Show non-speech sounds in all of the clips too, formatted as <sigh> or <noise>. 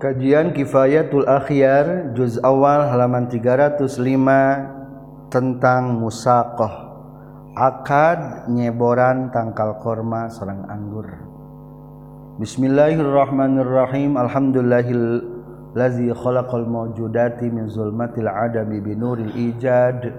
Kajian Kifayatul Akhyar juz awal halaman 305 tentang musaqah. Akad nyeboran tangkal korma sareng anggur. Bismillahirrahmanirrahim. Alhamdulillahil lazi khalaqal mawjudati min zulmatil adami binuril ijad.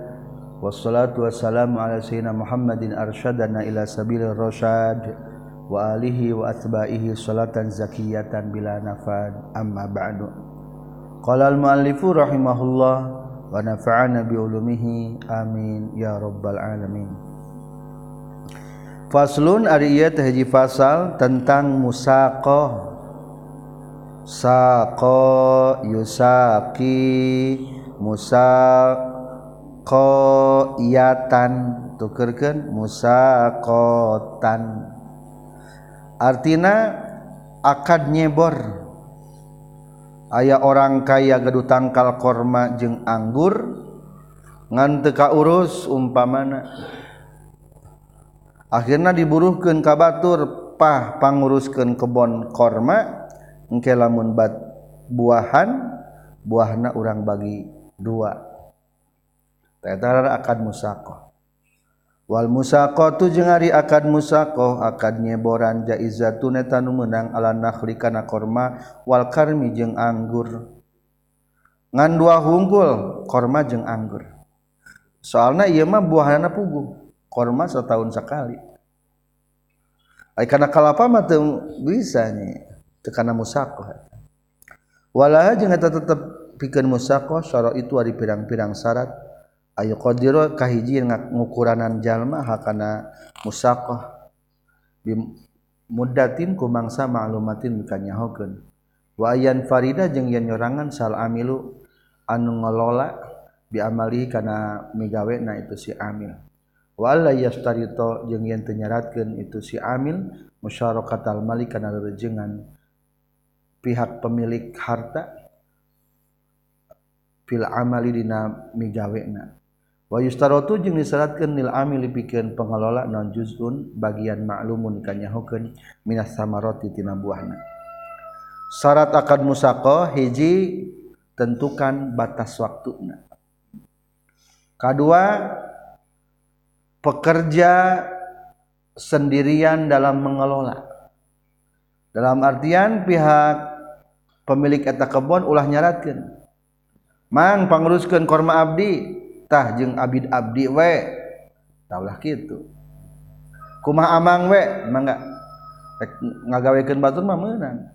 Wassalatu wassalamu ala sayyidina Muhammadin arsyadana ila sabilir rasyad. Wa alihi wa atba'ihi salatan zakiyatan bila nafad amma ba'du. Qala al muallifu rahimahullah wa nafa'ana bi ulumihi. Amin. Ya rabbal alamin. Faslun ari ieu teh hiji fasal tentang musaqah. Saqa yusaqi musaqiyatan tukerkeun musaqatan artina akad nyebor. Aya orang kaya gedu tangkal korma jeung anggur ngante ka urus umpamana. Akhirnya diburuhkan ka batur pah panguruskan kebon korma engke lamun bat buahan buahna urang bagi dua. Tetara akad musakoh. Wal musaqatu jeung ari akad musaqah akad nyeboran jaizatun eta nu meunang ala nakhli kana korma wal karmi jeung anggur. Ngan dua hunggul korma jeung anggur. Soalna ieu mah buahna pugu. Korma setahun sekali. Ai kana kalapa mah teu bisa nya. Teu kana musaqah. Walaha jeung eta tetep pikeun musaqah syara itu ari pirang-pirang syarat ayo qadira kahiji ngukuranan jalma hakana musaqah. Bi muddatin ku mangsa ma'lumatin mikanyahokeun. Wa ayan farida jeung yen nyorangan sal amilu anu ngelola bi amali kana migawe na itu si amil. Wala yastarito jeung yen teu nyaratkeun itu si amil musyarakatal mali kana rejengan pihak pemilik harta fil amali dina migawena yustarotu jeung disyaratkan nil amil pikeun pengelola non juzun bagian ma'lumun kanyahokeun minas samarati tina buahna. Syarat akad musaqah hiji tentukan batas waktuna. Kedua pekerja sendirian dalam mengelola. Dalam artian pihak pemilik eta kebon ulah nyaratkeun. Mang panguruskeun korma abdi jeng Abid Abdi we tahulah gitu kuma Amang we enggak ngagawekan batu mah menang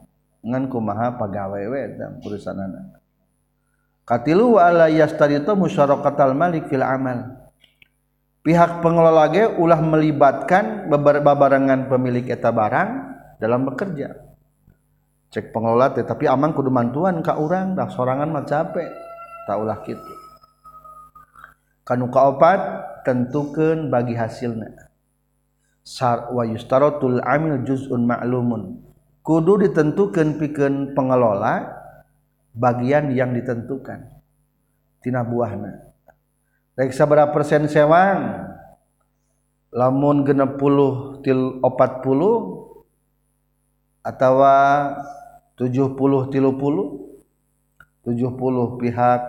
ngan kumaha pagawe we dan perusahaan anak. Katilu wa ala yastarito musyarakatal malik fil amal. Pihak pengelola ge ulah melibatkan babarangan pemilik eta barang dalam bekerja. Cek pengelola tetapi amang kudu mantuan ka urang dah sorangan mah capek. Tak ulah kanu kaopat tentukan bagi hasilnya sar wa yustarotul amil juz'un ma'lumun. Kudu ditentukan pikeun pengelola bagian yang ditentukan. Tina buahna. Reksa berapa persen sewang lamun genep puluh til opat puluh atau tujuh puluh tilu puluh tujuh puluh pihak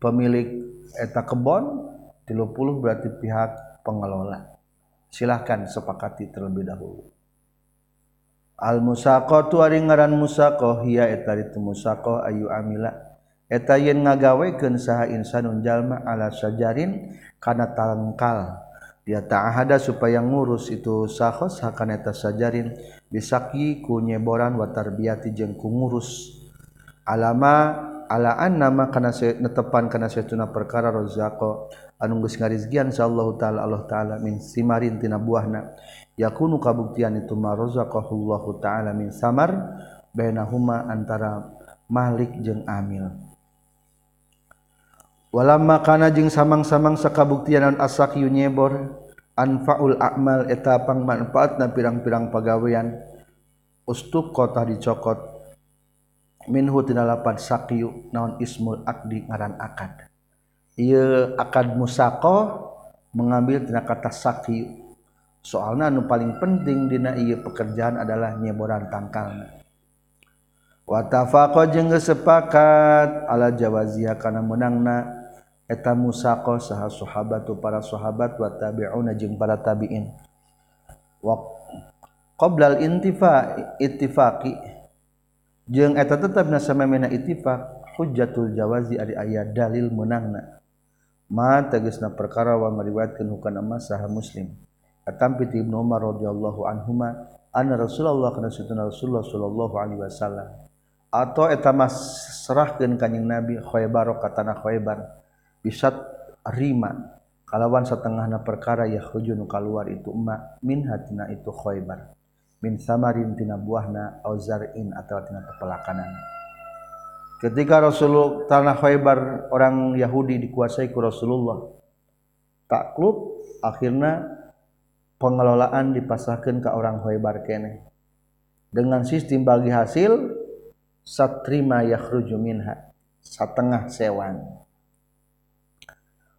pemilik eta kebon 30 berarti pihak pengelola. Silahkan sepakati terlebih dahulu. Al musaqo tu ari ngaran musaqo hiya eta itu musaqo ayu amila. Eta yen ngagawekeun saha insanun jalma ala sajarin kana tangkal. Dia ta'ahada supaya ngurus itu sahos hakana eta sajarin. Bisaki ku nyeboran wa tarbiyati jeung ku ngurus. Alama alaan nama kana netepan kana setuna perkara rozako. Anu geus ngarizkian insyaallah taala Allah taala min simarin tina buahna. Yakunu kabuktian itu ma razaqahullahu taala min samar bainahuma antara malik jeung amil. Walama kana jeung samang-samang sakabuktianan asakyu nyebor anfaul a'mal eta pangmanfaatna pirang-pirang pagawean. Ustuq kota dicokot. minhu tina lapad sakyu naon ismul akdi ngaran akad. Ieu akad musaqo mengambil tina kata sakyu soalna anu paling penting dina ieu pekerjaan adalah nyeboran tangkalna. Watafaqo jeung sepakat ala jawazia kana menangna eta musaqo saha sahabatu para sahabat wa tabi'una jeung para tabi'in. Wa qoblal intifa ittifaqi jeung eta tetap nasamamena ittifaq hujjatul jawazi ari aya dalil menangna ma tegasna perkara wa meriwayatkeun hukana masah muslim. Atampi ti Ibnu Umar radhiyallahu anhuma anna Rasulullah kana sunna Rasulullah sallallahu alaihi wasallam. Atau eta mas serahkeun kanjing Nabi Khaybar ka tanah Khaybar. Bisat rima kalawan setengahna perkara ya hujun kaluar itu ma min hatina itu Khaybar. Min samarin tina buahna au zar'in atau tina pepelakanan ketika Rasulullah tanah Khaybar orang Yahudi dikuasai ku Rasulullah takluk akhirnya pengelolaan dipasahkan ke orang Khaybar kene. Dengan sistem bagi hasil satrima yakhruju minha setengah sewan.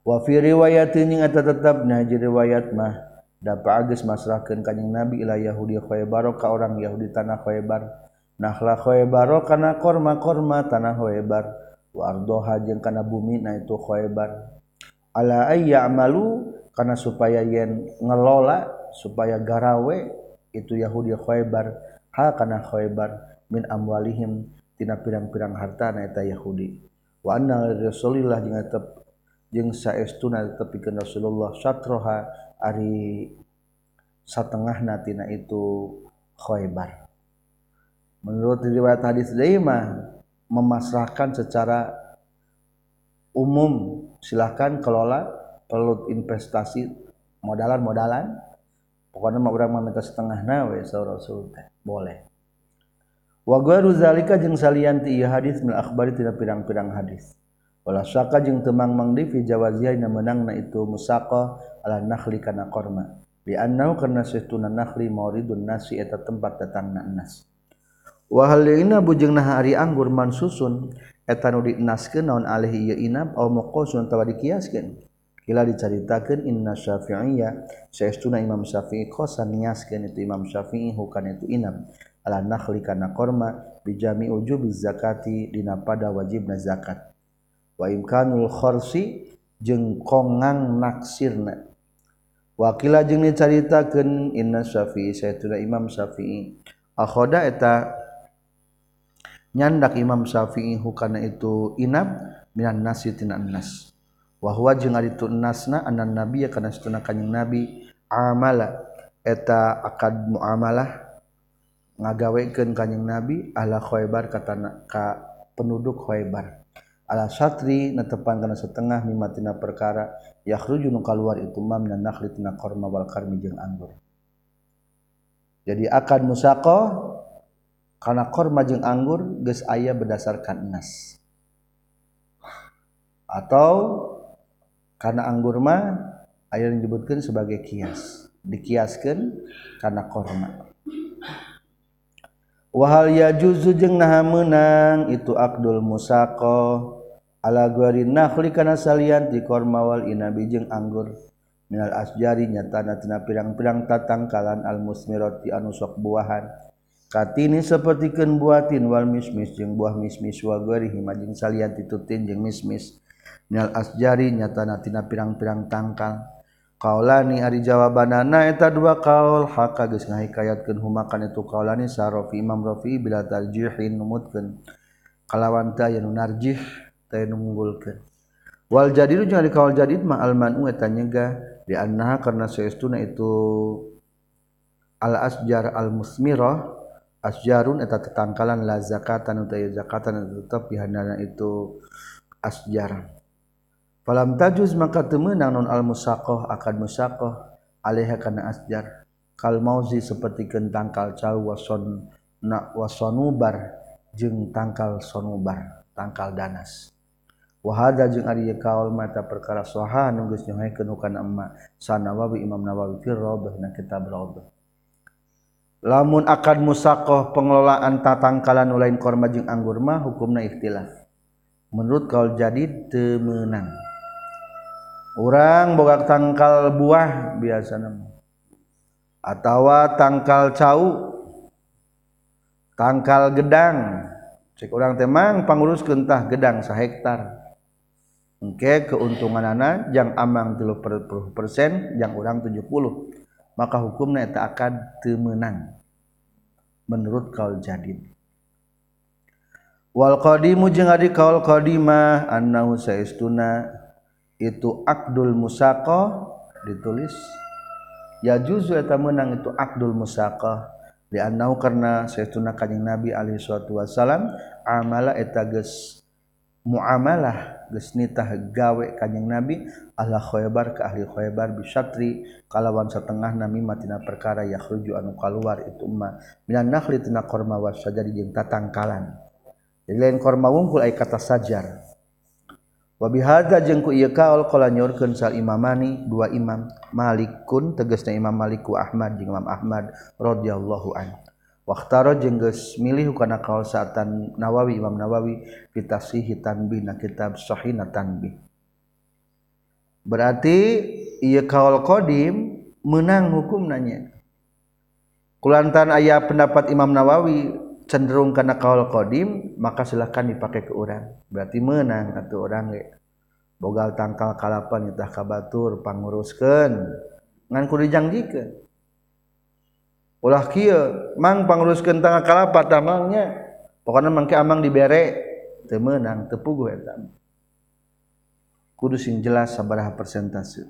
Wa fi riwayatin tetap naji riwayat mah dapat agus masrahkan kanyang nabi ilah Yahudi khoebaro ka orang Yahudi tanah khoebar. Nahla khoebaro kana korma korma tanah khoebar. Wardoha jeung kana bumi na itu khoebar. Ala ayya amalu karena supaya yen ngelola supaya garawe itu Yahudi khoebar. Ha kana khoebar. Min amwalihim tina pirang-pirang harta na eta Yahudi. Wa anna rasulillah jeung tep jeung saestuna tepikeun Rasulullah satroha ari satengahna tina itu Khaybar. Menurut riwayat hadis deui mah memasrahkan secara umum. Silahkan kelola perlu investasi modalan-modalan. Pokoknya mau orang meminta setengah nawe rasul boleh. Wa gharu zalika jeung salianti ieu hadis mil akhbari tina pirang-pirang hadis wala syaka jeung temang mangdi fi jawaziina menangna itu musaqa ala nakhli kana korma li annahu karna saestuna nakhli mauridun nasi eta tempat datangna nas wa halina bujeng nah ari anggur mansusun eta nu dinaskeun naon alih ieu inab au muqasun tawa dikiaskeun. Diceritakan Inna Syafi'iyah sayaestuna Imam Syafi'i kosan niaskeun itu Imam Syafi'i hukana itu inam ala nakhli kana korma bijami ujubi zakati dina pada wajibna zakat waimkanul Khorsi jeung kongang naksirna. Wakila jeung dicaritakeun inna syafi'i saytuna imam syafi'i. Akhoda eta nyandak imam syafi'i hukana itu inab minan nasi tina nas wa huwa jeung ari tu nasna anan nabi ya kana satuna kanjing nabi. Amala eta akad muamalah ngagawekeun kanjing nabi ala khaybar katana ka penduduk khaybar. ala Satri netepan kana setengah mimatina perkara yakhruju nu kaluar itu mam dan nakhli tina korma wal karmi jeung anggur. Jadi akan musaqah karena korma jeung anggur geus aya berdasarkan nas. Atau karena anggur mah aya disebutkan sebagai kias. Dikiaskan karena korma. wahal ya juzu jeung naha menang itu akdul musako ala guari nakhli kana salian ti kormawal inabi jeung anggur. Minal asjari nyatana tina pirang-pirang tatangkalan al musmirati anu sok buahan. Katini sapertikeun buatin wal mismis jeung buah mismis wa guarihi majing salian titutin jeung mismis. Minal asjari nyatana tina pirang-pirang tangkal. kaulani ari jawabanana eta dua kaul haka geus ngahikayatkeun humakan itu kaulani sarofi Imam Rafi bila tarjihin numutkeun. Kalawan ta anu narjih ta nunggulkeun wal jadidu jeung kaul jadid ma al manu eta nyegah di annaha karena saestuna itu al asjar al musmirah asjarun eta tetangkalan la zakatan utawa zakatan tetep bihandana itu asjar. Falam tajuz maka temenang non al musaqah akan musaqah alaiha kana asjar. Kal mauzi seperti tangkal cau wason na wasonubar jeung tangkal sonubar tangkal danas. Wahada jeung ari kaul mata perkara soha nu geus nyohaikeun kana emma sanawawi imam nawawi fi rawdah na kitab rawdah lamun akad musaqah pengelolaan tatangkalan lain korma jeung anggur mah hukumna ikhtilaf. Menurut kaul jadid temenang orang bogak tangkal buah biasa nama atawa tangkal cau tangkal gedang. Cek orang temang pangurus kentah gedang sahektar engke keuntungan anak yang amang 30 persen yang orang 70 maka hukumnya itu akan temenang menurut kaul jadid. Wal qadimu jeung ari kaul qadimah annahu saistuna itu akdul musaqah ditulis. Ya juzu eta menang itu akdul musaqah dianau karena saytuna kanjing nabi alaihi suatu wasallam amala eta geus muamalah geus nitah gawe kanjing nabi ala khaybar ka ahli khaybar bisatri kalawan setengah nami matina perkara yakhruju anu kaluar itu umma minan nakhli tina korma wasajari jeung tatangkalan. Jadi lain korma wungkul ay kata sajar. Wabihada jengku iya ieu kaul qala nyorkeun sal imamani dua imam Malikun tegasna Imam Malik Ahmad jeung Imam Ahmad radhiyallahu anhu. Waqtaro jeung geus milih kana kaul saatan Nawawi Imam Nawawi fi tafsih tanbih na kitab sahih tanbih. Berarti iya kaul qadim menang hukum nanya kulantan ayah pendapat Imam Nawawi cenderung karena kaul kodim maka silahkan dipakai ke orang berarti menang atau orang ge bogal tangkal kalapan itah kabatur panguruskan ngan kudu janjikan ulah kia mang panguruskan tangkal kalapa tamangnya pokoknya mangke amang dibere temenang tepuguh etam kudu sing jelas sabaraha persentase.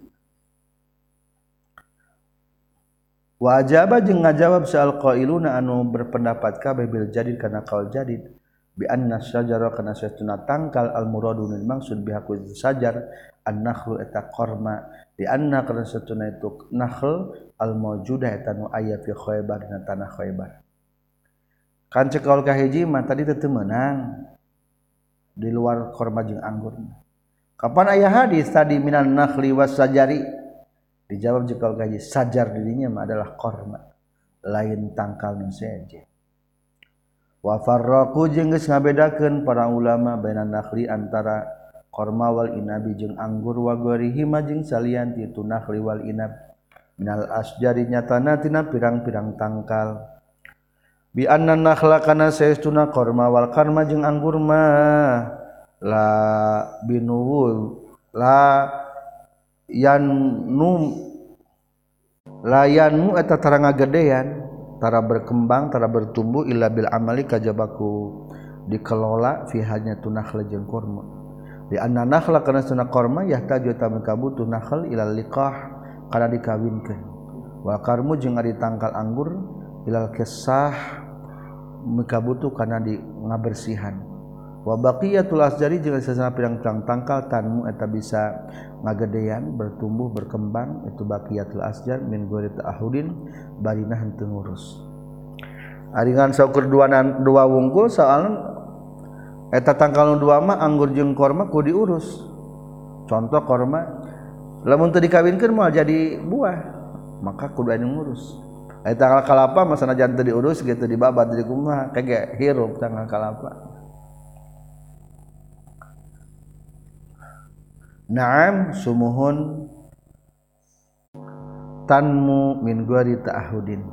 wajaba jeung ngajawab soal qailuna anu berpendapat kabeh bil jadid kana qaul jadid bi anna syajara kana satuna tangkal al muradu min maksud bi hakul sajar an nakhlu eta korma di anna kana satuna itu nakhl al mawjuda eta nu aya fi khaybar dina tanah khaybar. Kan cek kaul kahiji mah tadi teu menang di luar korma jeung anggur kapan aya hadis tadi minan nakhli was sajari? dijawab jika gaji sajar dirinya mah adalah korma. Lain tangkal nu sejen wa farraqu jeung geus ngabedakeun para ulama bainan nakhli antara korma wal inabi jeung anggur wa gharihima jeung salian ti nakhli wal inab. Minal asjari nyatana tina pirang-pirang tangkal. Bi anna nakhla kana saestuna korma wal karma jeung anggur mah. La binuwul la yan layanmu eta tara gedean tara berkembang tara bertumbuh illa bil amali kajabaku dikelola fihanya tunah lejeng kurma di anna nakhla kana sunna kurma ya taju tamu kabutu nakhal ilal liqah kana dikawinkeun. Wa karmu jeung ditangkal anggur ilal kisah mekabutu kana di ngabersihan. wabaqiyatul asjari jeung sesana pirang-pirang tangkal tanmu eta bisa ngagedean bertumbuh berkembang. Itu baqiyatul asjar min ghairi ta'ahudin barina henteu ngurus. Aringan saukur dua dua wungkul soalna eta tangkal nu dua mah anggur jeung korma kudu diurus. Contoh korma lamun teu dikawinkeun moal jadi buah maka kudu anu ngurus. Eta tangkal kalapa masana sanajan teu diurus gitu dibabat jadi kumaha kege hirup tangkal kalapa. naam sumuhun. Tanmu min guari ta'ahudin.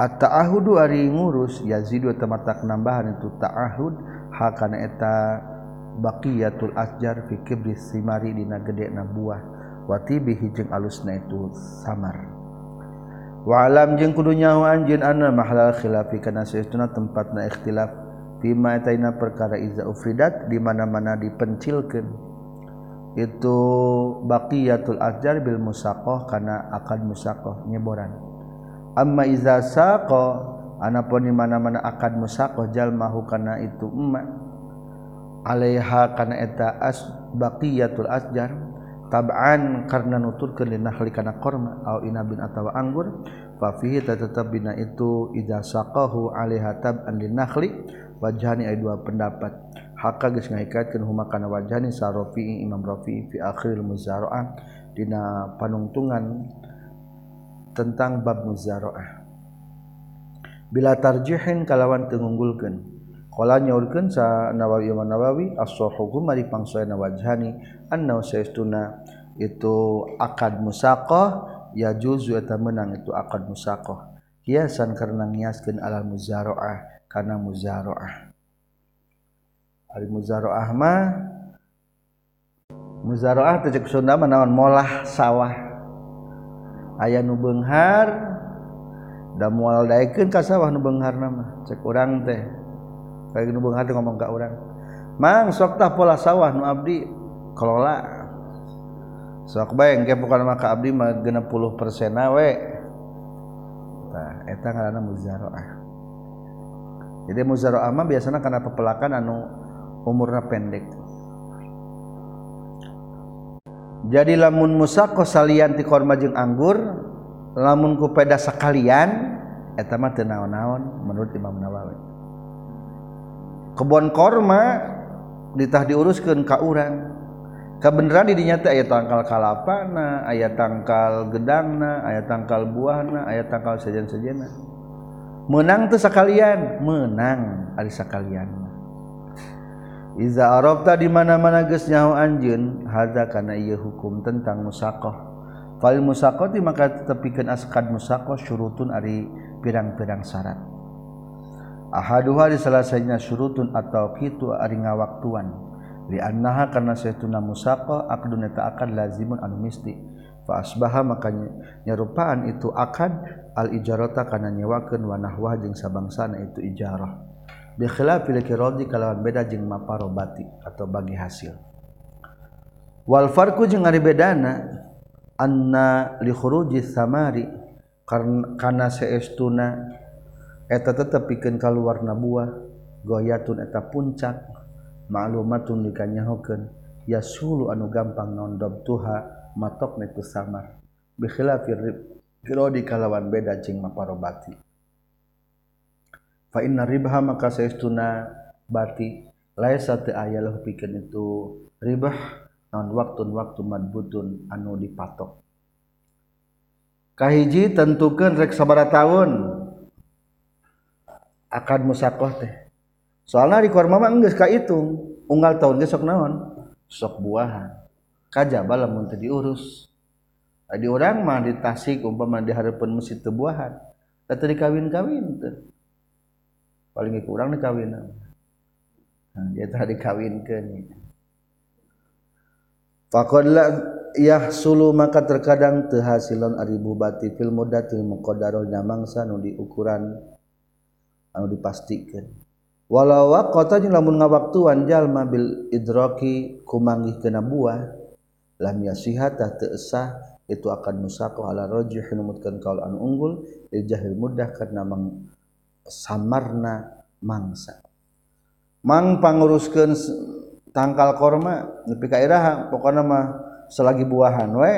At ta'ahudu ari ngurus yazidu tamatak nambahan itu ta'ahud hakana eta baqiyatul asjar fi kibris simari dina gede na buah. Wati bihi jeung alusna itu samar. Wa alam jeung kudu nyaho anjeun anna mahalal khilafi kana saestuna tempatna ikhtilaf. Bima taina perkara iza ufridat di mana-mana dipencilkeun. itu baqiyatul azjar bil musaqah kana akad musaqah nyeboran amma iza saqa anapun di mana-mana akad musaqah jalmahu kana itu emma. Alaiha kana eta as baqiyatul azjar tab'an karena nuturkeun linahli kana korma. Au inabin atawa anggur. Fa fihi tetap bina itu iza saqahu alaiha tab'an linahli wajhani ay dua pendapat. Haka geus ngahikatkeun huma kana wajhani sarofi Imam Rafi fi akhir muzaraah dina panungtungan tentang bab muzaraah bila tarjihin kalawan tengunggulkeun qala nyaurkeun sa Nawawi Imam Nawawi as-sahihu mari pangsoena wajhani anna saestuna itu akad musaqah ya juzu eta menang itu akad musaqah. Hiasan karena ngiaskeun alal muzaraah kana muzaraah Ari muzaroah mah muzaroah teh cek Sunda mah naon molah sawah. Aya nu beunghar da moal daekeun ka sawah nu beungharna mah cek urang teh. Kayak nu beunghar teh ngomong ka urang. Mang sok tah pola sawah nu abdi kelola. Sok bae engke bukan mah ka abdi mah 60 persena we. Tah eta ngaranna muzaroah. Jadi muzaroah mah biasanya karena pepelakan anu umurna pendek. Jadi lamun musako salianti korma jeung anggur lamun ku peda sekalian eta mah teu naon-naon menurut Imam Nawawi. Kebon korma ditah diuruskeun ka urang. Kebenaran didinya teh aya tangkal kalapana aya tangkal gedangna aya tangkal buahna aya tangkal sejen-sejena. Menang teu sakalian? Menang ari sakalian. Iza arabta di mana-mana geus nyaho anjeun hada kana ieu hukum tentang musaqah. Fal musaqati maka tetepikeun askad musaqah syurutun ari pirang-pirang syarat. Ahaduha di salah satunya syurutun atau kitu ari ngawaktuan. Li annaha kana saytuna musaqah aqdun eta akad lazimun anu misti. Fa asbaha maka nyerupaan itu akad al ijarata kana nyewakeun wa nahwa jeung sabangsana itu ijarah. bikhila pilkirodi kalawan beda jeung maparobati atau bagi hasil. Wal farku jeung ari bedana anna li khuruji samari karena seestuna eta tetep pikeun kaluarna buah goyatun eta puncak ma'lumatun dikanyahokeun yasulu anu gampang nondob tuha matok netu samar. Bikhilafir kirodi kalawan beda jeung maparobati. Fa inna ribha maka saestuna bati laisa teu aya lahu pikeun itu ribah naon waktun waktu madbutun anu dipatok. Kahiji tentukeun rek sabaraha taun akad musakoh teh. Soalna di korma mah geus kahitung unggal tahun ge sok naon? Sok buahan. Kajaba lamun teu diurus. Di orang mah di Tasik umpama di hareupeun masjid teu buahan. Teu dikawin-kawin teu paling kurang nih kawin nah, dia tadi kawin ke Fakodla sulu maka terkadang terhasilon ari bubati fil mudatil muqaddarah mangsa nu diukuran anu dipastikan. Walau waqata jeung lamun ngawaktuan jalma bil idraki kumanggih kena buah lam yasihat teu sah itu akan musaqah ala rajih numutkeun kaul anu unggul jahil mudah karena mang samarna mangsa. Mang panguruskeun tangkal korma nepi ka iraha pokona mah selagi buahan we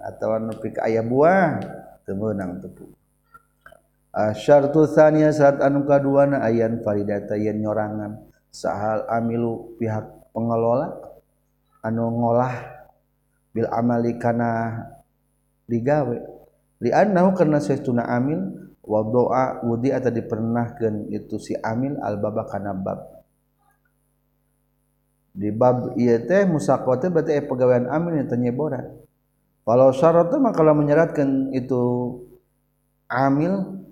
atawa nepi ka aya buah teu meunang tepuk asyartu tsaniya syarat anu kaduana ayan faridata yen nyorangan. Sahal amilu pihak pengelola anu ngolah bil amali kana digawe. Li annahu karna sesuna amil wa doa wudi atau dipernahkan itu si amil al baba kana bab. Di bab iya teh musakote berarti eh, pegawaian amil yang tanyeboran kalau syarat mah kalau menyeratkan itu amil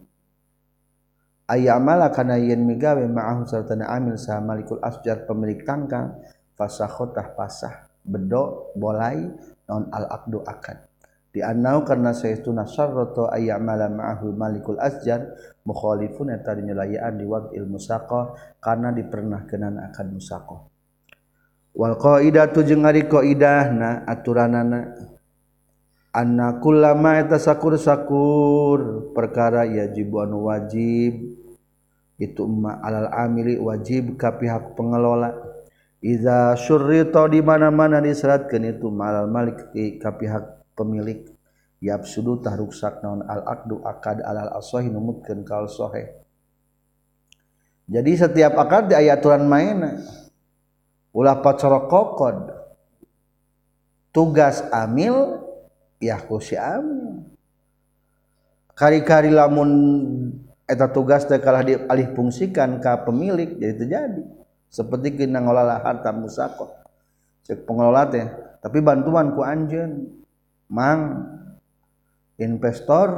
ayamala kana yen migawe ma'ahu sartana amil sa malikul asjar pemilik tangkal fasakhotah pasah bedo bolai non al aqdu akad di anau karena saytuna syarrata ayyamala ma'ahu malikul asjar mukhalifun eta dinyelayaan di waqtil musaqah karena dipernahkeun akan musaqah. Wal qaidatu jeung ari qaidahna aturanana anna kullama eta sakur-sakur perkara yajibu anu wajib itu umma alal amili wajib ka pihak pengelola. Iza syurrita di mana-mana diseratkeun itu malal malik ka pihak pemilik. Yab sudu tah ruksak naon al akdu akad alal asohi numutkeun kal sohe jadi setiap akad di ayat aturan main ulah pacorok kokod tugas amil ya ku si amil. Kari-kari lamun eta tugas teh kalah dialih fungsikan ka pemilik jadi terjadi seperti kita ngolah harta musako cek pengelola teh tapi bantuan ku anjeun mang investor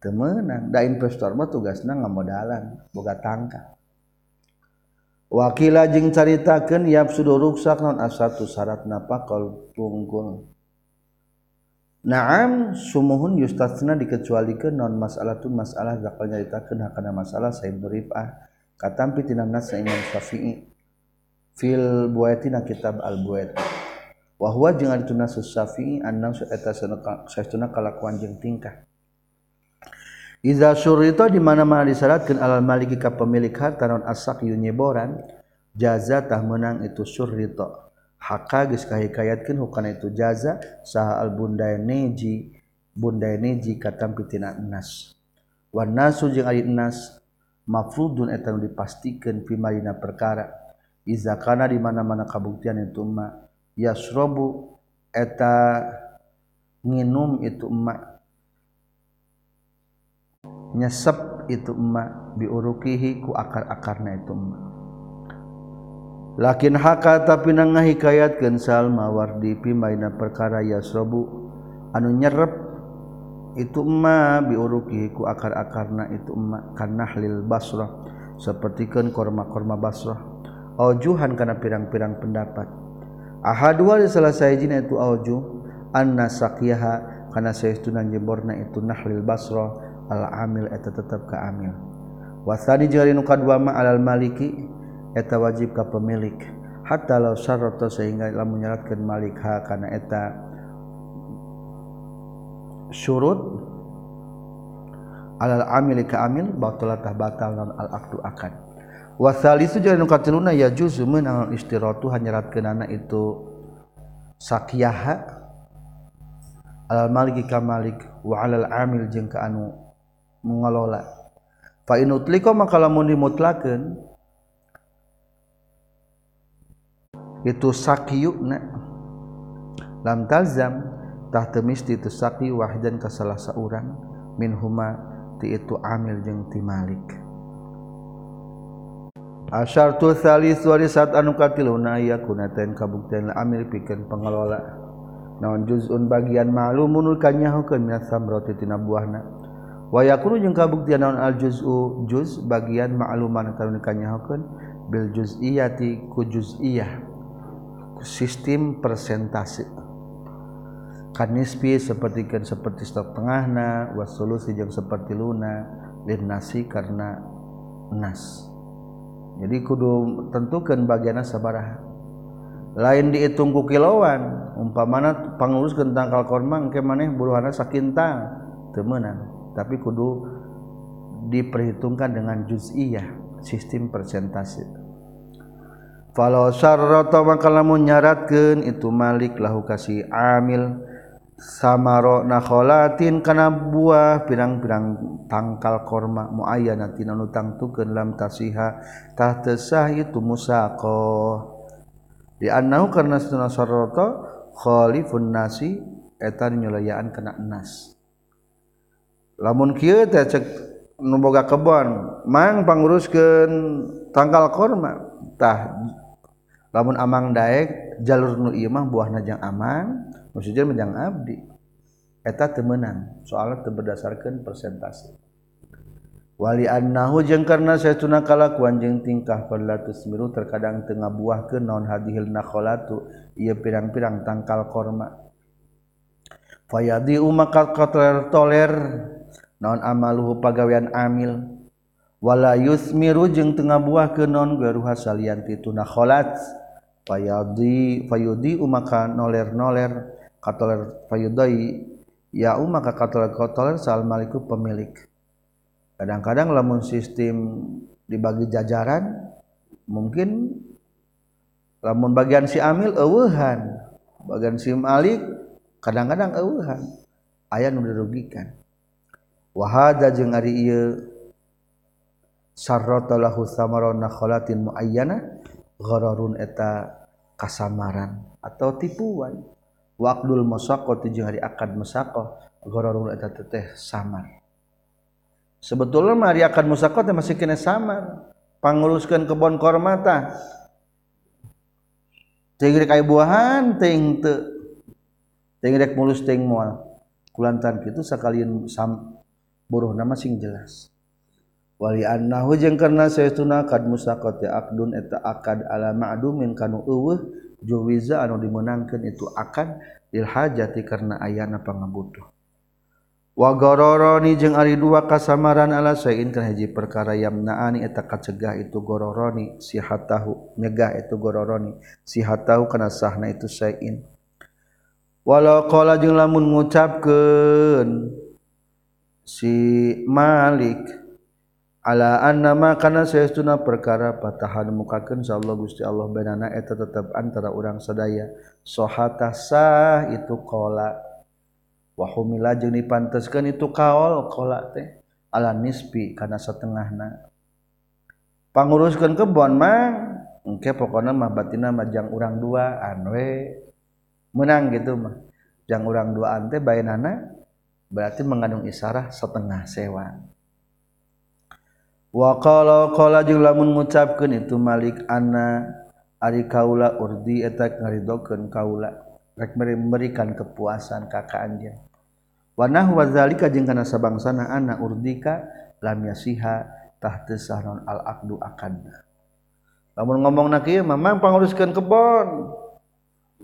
temenang da investor mah tugasna ngamodalan boga tangka. Wakila jeung caritakeun yap sudu ruksak non asatu syaratna pakol tungkul Naam sumuhun yustatsna dikecualikeun non mas'alatun masalah zakal nyaritakeun hakana masalah sa Ibnu Rifah katampi tina nas Imam Syafi'i. Fil buatina kitab al buatina wahwa jeung ari tuna Syafi'i annang eta saestuna kalakuan jeung tingkah. Iza surita di mana-mana disyaratkeun alal maliki ka pemilik harta non asak yunyeboran jaza tah menang itu surrita haka geus kahikayatkeun hukana itu jaza saha al bundai neji bundai neji katam pitina nas. Wan nasu jeung ari nas mafrudun eta dipastikeun fi marina perkara. Iza kana di mana-mana kabuktian itu mah yasrobu eta nginum itu emak. Nyesep itu emak biurukihi ku akar-akarna itu emak. Lakin haka tapi nang ngahikayatkeun Salma wardi pimaina perkara yasrobu anu nyerep itu emak biurukihi ku akar-akarna itu emak. Kanahlil basrah sapertikeun korma-korma basrah. Aujuhan kana pirang-pirang pendapat. Ahadua salah sajina itu auju anna saqiyaha kana saestuna nyeborna itu nahlil basrah amil eta tetap ke amil. Wasani jari nu kadua ma alal maliki eta wajib ka pemilik. Hatta law syarata sehingga lamun nyaratkeun malik ha kana eta syurut alal amil ka amil batalatah batal non al aqdu akad wasalisu jeung katiluna ya juzu meunang istiratu hanyaratkeunana itu. Sakiyaha al maliki ka malik wa alal amil jeung ka anu mengelola fa inutliko maka lamun dimutlakeun itu sakiyuna lam talzam tah temis itu saki wahdan ka salah saurang min huma ti itu amil jeung ti malik. Asyartu tusali wa saat anu katiluna ya kunaten kabuktian amil pikeun pengelola. Naon juzun bagian ma'lumun kanyahukeun min samrati tina buahna. Wa yakunu jeung kabuktian naon al juzu juz bagian ma'luman kana kanyahukeun bil juz'iyati ku juz'iyah ku sistem persentase. Kanispi seperti kan seperti setengahna wasulusi jeung seperti luna linasi karena nas. jadi kudu tentukan bagian sabaraha lain dihitungku kiloan umpamana pangurus tangkal korma engke maneh buruhana sakintal temenan. Tapi kudu diperhitungkan dengan juz'iyah sistem persentase. Falau syarrata maka lamun nyaratkeun itu malik lahu kasih amil. samaro nakholatin kana buah pirang-pirang tangkal korma muayana tina nu tangtukeun lam tasiha tah teu sah itu musaqo di annau karna sunna sarata khalifun nasi eta nyulayaan kana nas. Lamun kieu teh cek nu boga kebon mang panguruskeun tangkal korma tah lamun amang daek jalur nu ieu mah buah najang amang. maksudnya menjang abdi. Eta temenang soalnya berdasarkan persentase. Wali annahu jeung karena saytuna kalakuan jeung tingkah perlatus miru terkadang tengah buah ke non hadihil nakholatu ieu pirang-pirang tangkal korma. Fayadi maka kotoler toler non amaluhu pagawean amil. Wala yusmiru jeung tengah buah ke non garuha salianti tuna kholat. Fayadi fayudi maka noler-noler. katoler fayudai ya umma ka katoler katoler sal maliku pemilik. Kadang-kadang lamun sistem dibagi jajaran mungkin lamun bagian si amil eueuhan bagian si malik kadang-kadang eueuhan. Aya nu dirugikan. Wahada jeung ari ieu sarrata lahu samarona khalatin muayyana ghararun eta kasamaran atau tipuan. waqdul musaqah tujuh hari akad musaqah gororul eta teteh samar. Sebetulnya mah hari akad musaqah teh masih kena samar. Panguruskeun kebon kormata teh rek buahan teh teu. Teh rek mulus teh moal. Kulantan kitu sakalian sam buruh nama sing jelas. Wali annahu jeung karena saestuna kad teh aqdun eta akad ala ma'dumin kanu eueuh juwiza anu dimenangkan itu akan dilhajati karena ayana pangabutuh. Wagororoni jeung ari dua kasamaran ala sayin kana hiji perkara yamnaani eta kacegah itu gororoni sihatahu nyegah itu gororoni sihatahu kana sahna itu sayin walau qala jeung lamun ngucapkeun si Malik alaan nama karena sayauna perkara patahan mukaken Insyaallah Gusti Allah benana eta tetap antara urang sadaya. Sohata sah itu kolawahmila jeung dipanteskan itu kaol kola teh. Ala nispi karena setengah na panguruskan kebon mah engke pokoknya mah batina mah jang urang dua anwe. Menang gitu mah. Jang urang dua ante bayanana berarti mengandung isarah setengah sewa. waqa lamun ngucapkan itu Malik Anna Ari kaula urdi etak ngaridokeun kaula. Rek memberikan kepuasan ka anjeun. Wanah wazalika jeung kana sabangsana anna urdika lam yasiha tahta sahron al aqdu akadna lamun ngomongna kieu ieu mamang panguruskeun kebon.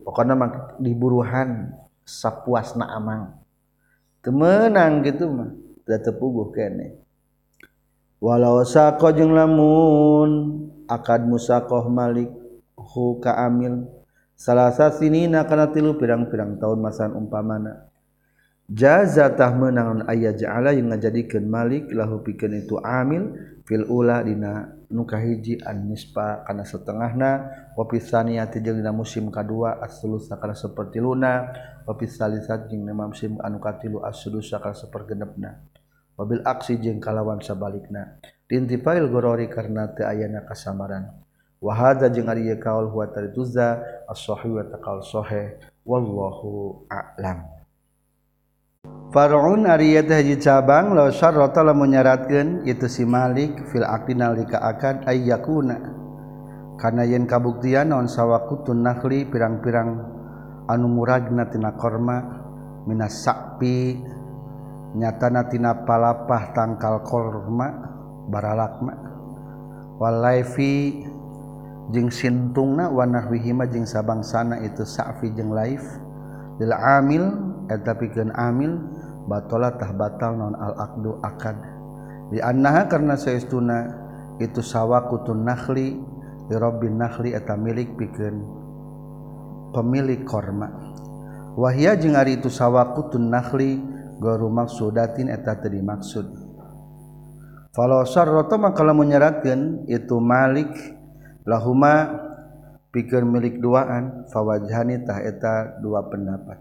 Pokona mah diburuhan sapuasna amang. Temenang gitu mah teu tepuguh kene. walau sako jeung lamun akad musakoh malik hu kaamil salasa sinina kana tilu pirang-pirang tahun masan umpamana. Jazatah menangan ayah ja'ala yang ngajadikeun malik lahu pikeun itu amil fil ula dina nuka hiji an nispa kana setengahna. Wa pisaniyati jeung dina musim kadua as-sulus kana sapertiluna wa pisalisat jeung dina musim anu katilu as-sulus kana sapergenepna mobil aksi jeung kalawan sabalikna. Dintifail gorori karena teu ayana kasamaran. Wa hadza jeung ari kaul huwa tarjuza as-sahih wa taqal sahih. Wallahu a'lam. Farun ari eta hiji cabang law syarrata lamun nyaratkeun itu si Malik fil aqdin lika akad ayyakuna kana yen kabuktian naon sawakutun nakhli pirang-pirang anu muragna tina korma minas sakpi nyatanatina palapah tangkal korma baralakmawalaifi jeung sintung na Wanah wihima jeung sabang sana itu safi jeung live lila amil eh, eta piken amil batalatah batal non al-akdu akan dianaha karena seestuna itu sawwa kutun nahli Robin nahli eta milik pikeun pemilik kormawahia jeung hari itu sawwa kutun nahli guru maksudatin eta tadi maksud. Kalau sarroto maka kalau menyeratkan itu malik. Lahuma pikir milik duaan fawajhani tah eta dua pendapat.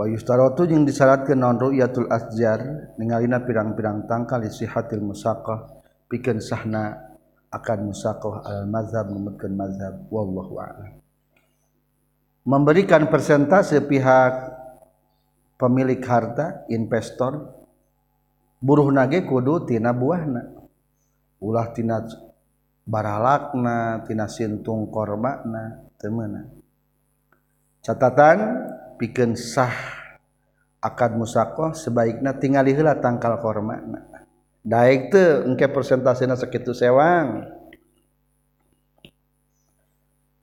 Wa yustarotu yang disyaratkan non ru'yatul asjar ningalina pirang-pirang tangkal isihatil musaqah pikir sahna akan musaqah al mazhab memutkan mazhab. Wallahu a'lam. Memberikan persentase pihak pemilik harta investor buruh nage kudu tina buahna. Ulah tina baralakna tina sintung kormana temena catatan pikeun sah akad musakoh sebaiknya tingali heula tangkal kormana daek teu engke persentasena sakitu sewang.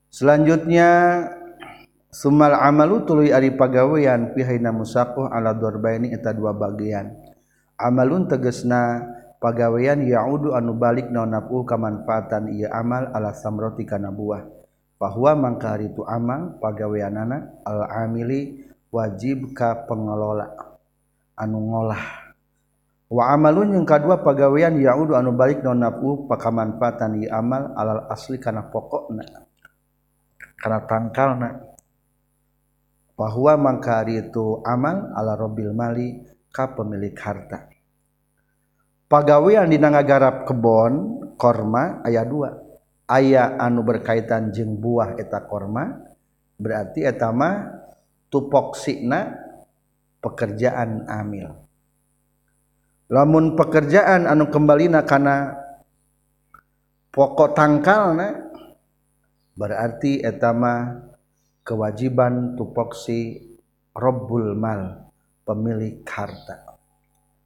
Selanjutnya Sumal amalu tuluy ari pagawean pihaina musakoh ala dorbaini eta dua bagian. Amalun tegesna pagawean yaudu anu balik naon nafu kamanfaatan ieu amal ala samroti kana buah. Bahwa mangka itu amal pagaweanana al amili wajib ka pengelola anu ngolah. Wa amalun yang kedua pagawean yaudu anu balik naon nafu pakamanfaatan ieu amal alal asli kana pokokna kana tangkalna. bahwa mangkari itu amal ala robbil mali ka pemilik harta. Pagawean dina ngagarap kebon korma ayat 2 aya anu berkaitan jeng buah eta korma berarti etama tupoksina pekerjaan amil. Lamun pekerjaan anu kembali karena pokok tangkal na berarti etama kewajiban tupoksi Robbul mal pemilik harta.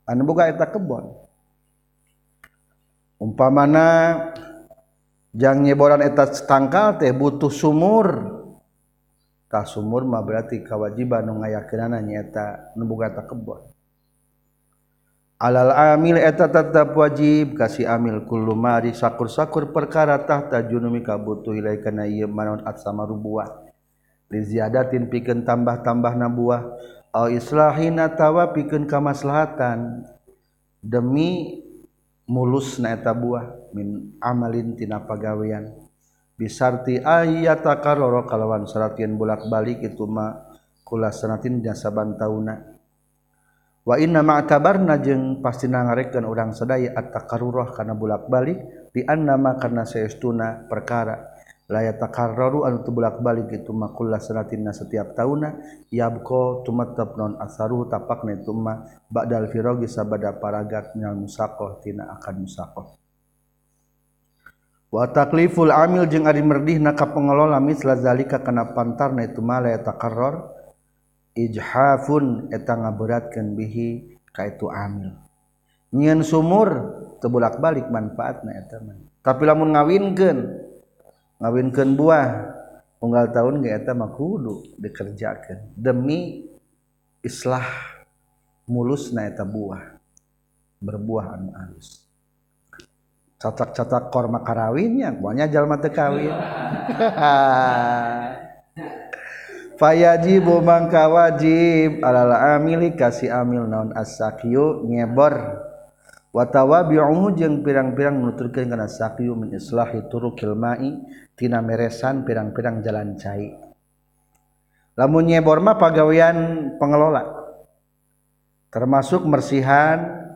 Anu boga eta kebon. Umpamana jang nyeboran eta tangkal teh butuh sumur. Tah sumur mah berarti kewajiban nu ngayakeunana nya eta nu boga eta kebon. Alal amil eta tetap wajib kasih amil kullu mari sakur-sakur perkara tahta junumi kabutuh ilaika na ieu manaun at sama rubuat. liziadatin pikeun tambah-tambah nabuah au islahina tawa pikeun kamaslahatan. Demi mulusna eta buah min amalin tina pagawean. Bisarti ayata karoro kalawan syaratieun bolak-balik itu ma kula sanatin dina saban tauna wa inna ma'tabarna jeung pasti ngarekeun urang sadaya at-taqarrurah kana bolak-balik di annama karna saestuna perkara. Takarraru anu tu bolak-balik itu makullah sanatina setiap tahunna yabqa tumattab non asaru tapakna itu mah ba'dal firogi sabada paragat minal musaqah tina akan musaqah wa takliful amil jeung ari merdihna ka pengelola misla zalika kana pantarna itu mah la takarrar ijhafun eta ngaberatkeun bihi ka itu amil. Nyieun sumur teu bolak-balik manfaatna eta mah tapi lamun ngawinkeun ngawinkeun buah. Unggal tahun ge eta mah kudu dikerjakeun demi islah mulusna eta buah. Berbuah anu alus catak-catak korma karawinnya pokoknya jalma teu kawin. <laughs> Fayajibu mangka wajib alal amili kasih amil naon as-sakyu nyebor watawabi'uhu jeung pirang-pirang nuturkeun kana sakyu min islahi turukil ma'i tina meresan pirang-pirang jalan cai. Lamun nyebor mah pagawean pengelola termasuk mersihan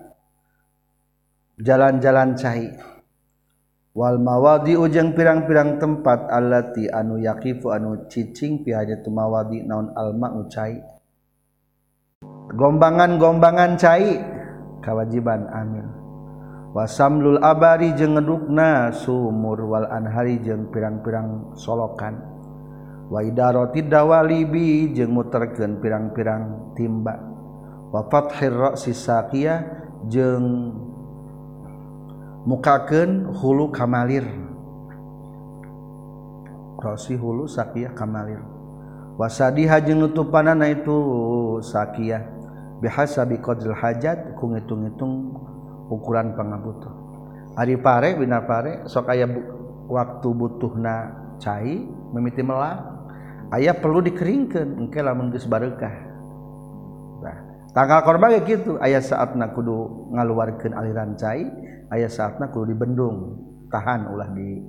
jalan-jalan cai. Wal mawadi ujang pirang-pirang tempat allati anu yakifu anu cicing pi hajatu mawadi naon alma ucai gombangan-gombangan cai kawajiban amin. Wasamlul abari jeung ngedukna sumur wal anhari jeung pirang-pirang solokan. Wa idarati dawalibi jeung muterkeun pirang-pirang timba. Wa fathir ra'si saqiyah jeung mukakeun hulu kamalir. Ra'si hulu saqiyah kamalir. Wasadiha jeung nutupanana itu saqiyah. bihasa biqadril hajat ku ngitung-ngitung ukuran pangabutuh ari pare bina pare sok aya bu, waktu butuhna cai mimiti melang aya perlu dikeringkeun engke lamun geus barekah nah tanggal korban kayak gitu aya saatna kudu ngaluarkeun aliran cai aya saatna kudu dibendung tahan ulah di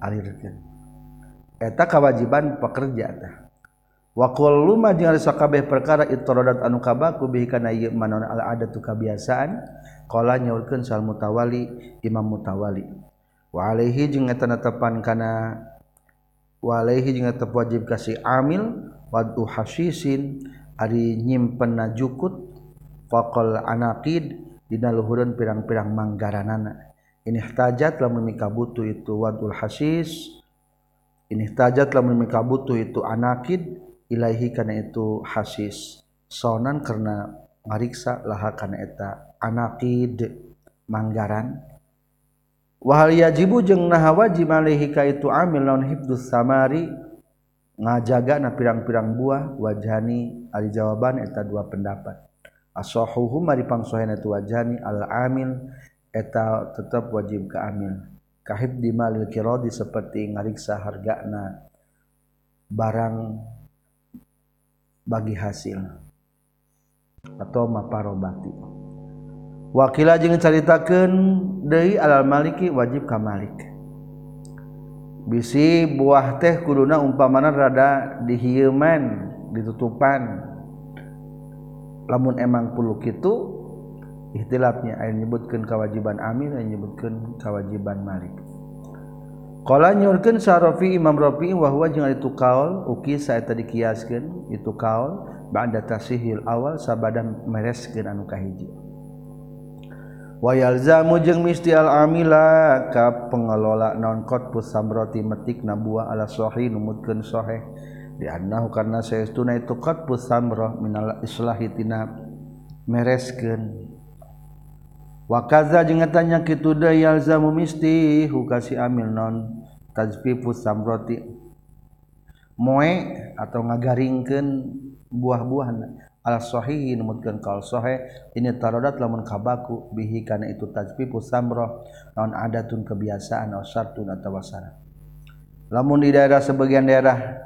alirkeun. Eta kewajiban pekerja tah wakul luma jeung ari sakabeh perkara itorodat anu kabaku bihi kana ieu manon al adatu kabiasaan qala nyaurkeun sal mutawali imam mutawali. Wa alaihi jeung eta netepan kana wa alaihi jeung tetep wajib kasih amil wadu hasisin ari nyimpen najukut faqal anaqid dina luhureun pirang-pirang manggaranana. Ini tajat lamun mika butuh itu wadul hasis ini tajat lamun mika butuh itu anakid Ilahi karena itu hasis. Sonan karena mariksa laha karena eta anakid manggaran. Wahal yajibu jeung naha wajib alaihi ka itu amil naon hibdus samari ngajaga na pirang-pirang buah wajani ari jawaban eta dua pendapat. Asahuhum ari pangsohen itu wajani al amil eta tetap wajib ka amil. Kahib di malil kirodi seperti ngariksa hargana barang bagi hasil. Atau maparobati. Wakila jeung caritakeun deui alal maliki wajib ka malik. Bisi buah teh kuduna umpamana rada dihieman ditutupan. Lamun emang puluh kitu ihtilafnya ayat nyebutkan kewajiban amin ayat nyebutkan kewajiban malik. Kala nyurkeun sarofi Imam Rafi wahwa jeung ari tukaul uki saeta dikiaskeun itu kaul ba'da tasihil awal sabadan mereskeun anu kahiji. Wa yalzamu jeung misti al amila ka pengelola non qatfus samrati metik nabua ala sahih numutkeun sahih. Di annahu karna saestuna itu qatfus samrah minal islahi tina mereskeun. Wakaza jengetanya kitu yalzamu misti hukasi amil non. Tajfifu samroti. Moe atau ngagaringkeun buah-buahan. Ala sahih numutkeun kal sahih ini tarodat lamun kabaku bihi kana itu tajfifu samroh. Non adatun kebiasaan atau syartun atau wasana lamun di daerah sebagian daerah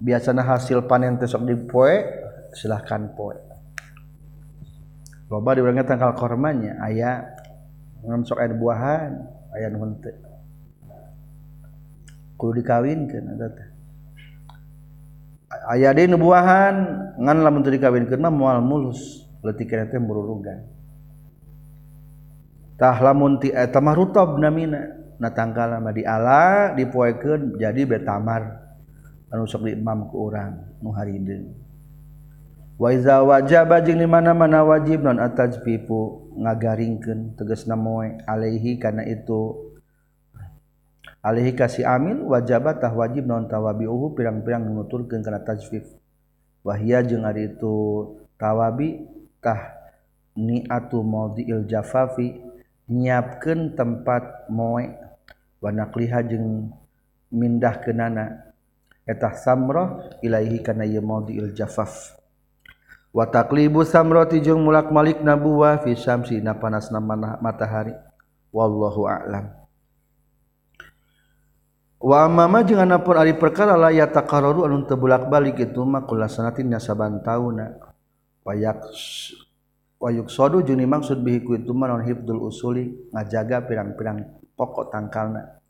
biasanya hasil panen tesok di poe silahkan poe loba di orang tangkal kormanya ayah ngam sok air buahan ayah nuhun teh kudu dikawinkeun eta teh. Aya deui nu buahan ngan lamun teu dikawinkeun mah moal mulus letikna teh mururugan tah lamun ti eh, eta mah rutab namina na tangkal mah diala dipoekeun jadi betamar anu sok diimam ku urang nu harideung waiza wajaba jeung di mana-mana wajib non atajbibu ngagaringkeun teges moe alaihi kana itu. Alaihi kasi amin wajaba tah wajib non tawabiuhu pirang-pirang nuturkeun kana tajfif wahia jeung ari itu tawabi tah niatu maudhi'il jafafi nyiapkeun tempat moe. Wanakliha jeung mindah kenana etah samroh ilaihi kana maudi il jafaf. Wataklibu samroti jeung mulak-malik nabuwa fi syamsi na panasna matahari. Wallahu a'lam. Wa mama jeung anapun ari perkara la yataqarraru anu teu bolak-balik itu mah kulasanatin saban tauna. Wayak wayuk sodu jeung maksud bihi ku itu mah hifdzul usuli ngajaga pirang-pirang pokok tangkalna.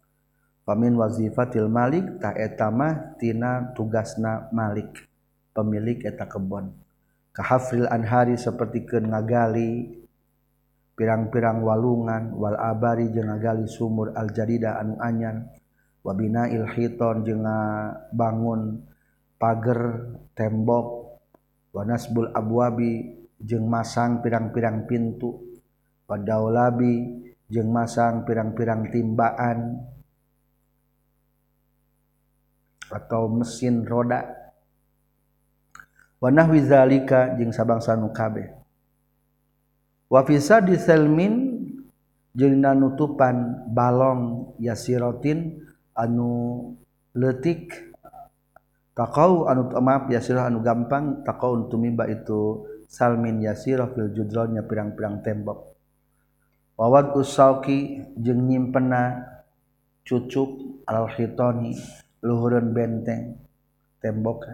Pamin wazifatil malik ta eta mah tina tugasna malik pemilik eta kebon kahafril anhari seperti ke ngagali pirang-pirang walungan wal abari jeung ngagali sumur aljadida anu anyan wa binail je jeung bangun pager tembok wanasbul abuabi abwabi jeung masang pirang-pirang pintu wa jeng jeung masang pirang-pirang timbaan atau mesin roda. wanahwizalika jeung sabangsa nu kabeh. Wafisa diselmin jelina nutupan balong yasirotin anu letik takau anu oh, maaf yasirah anu gampang. Takau tumimba itu salmin yasirah fil judronnya pirang-pirang tembok. Wawad usauki jeung nyimpena cucuk al khitoni luhureun benteng tembok.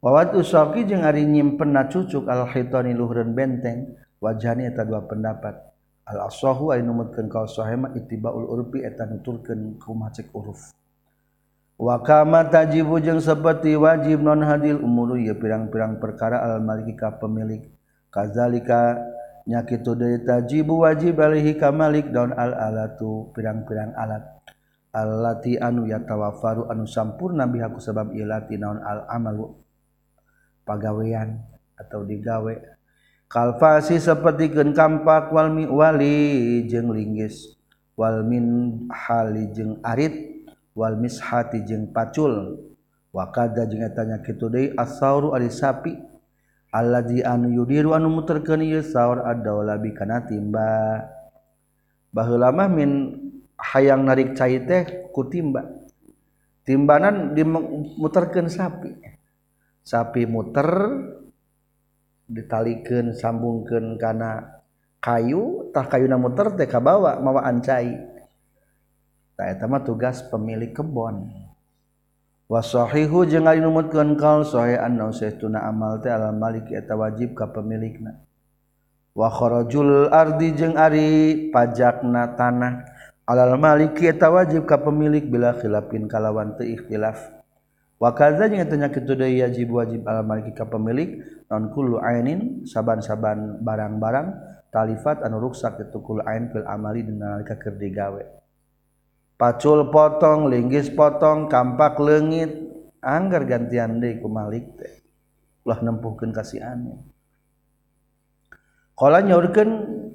Wawat usaki jeung ari nyimpen na cucuk al khitani luhureun benteng wajhani eta dua pendapat. Al asahu ay numutkeun ka sahema ittibaul urfi eta nuturkeun kumaha cek uruf. Wa kama tajibu jeung seperti wajib non hadil umuru ya pirang-pirang perkara al maliki ka pemilik. Kazalika nyakitu deui tajibu wajib alaihi ka malik daun al alatu pirang-pirang alat. Allati anu yatawafaru anu sampurna bihaku sebab ilati naon al amalu pagawean atau digawe. Kalfasi seperti kampak walmi wali jeng linggis walmin hali jeng arit walmis hati jeng pacul. Wakada jeng tanya kitu deui asauru ari sapi alladzi anu yudiru anu muterkeun ieu saur ad-daula bi kana timba baheula mah min hayang narik cai teh ku timba. Timbanan dimuterkeun sapi. sapi muter ditalikan sambungkan karena kayutah kayu na muter TK bawa mawa ancai. Mah tugas pemilik kebon. Wasohihu eta wajib ka pemilikna. Wa kharajul Ardi jeung Ari pajakna tanah. Alal Maliki eta wajib ka pemilik bila khilafin kalawan teihtilaf wakazanya nyakit yajib wajib ka pemilik nonkulu ainin saaban-saban barang-barang talifat anu ruksak ketukul ain fil amali dinalika keur digawe. Pacul potong linggis potong kampak leungit anggar gantian deui ku malik teh. Ulah nempuhkeun kasihannya qala nyaurkeun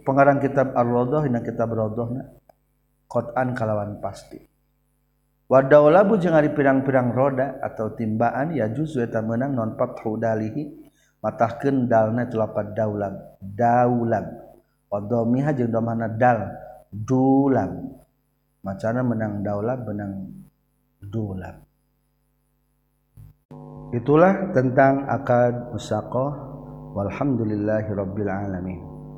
pengarang kitab ar-radah dina kitab radahna qatan kalawan pasti. Wadaw labu jeung ari pirang-pirang roda atau timbaan ya juzu eta meunang non fathu dalihi matahkeun dalna itu lapat daulam daulam wadomiha jeung domana dal dulam macana menang daulam menang dulam itulah tentang akad musakoh. Walhamdulillahi rabbil alamin.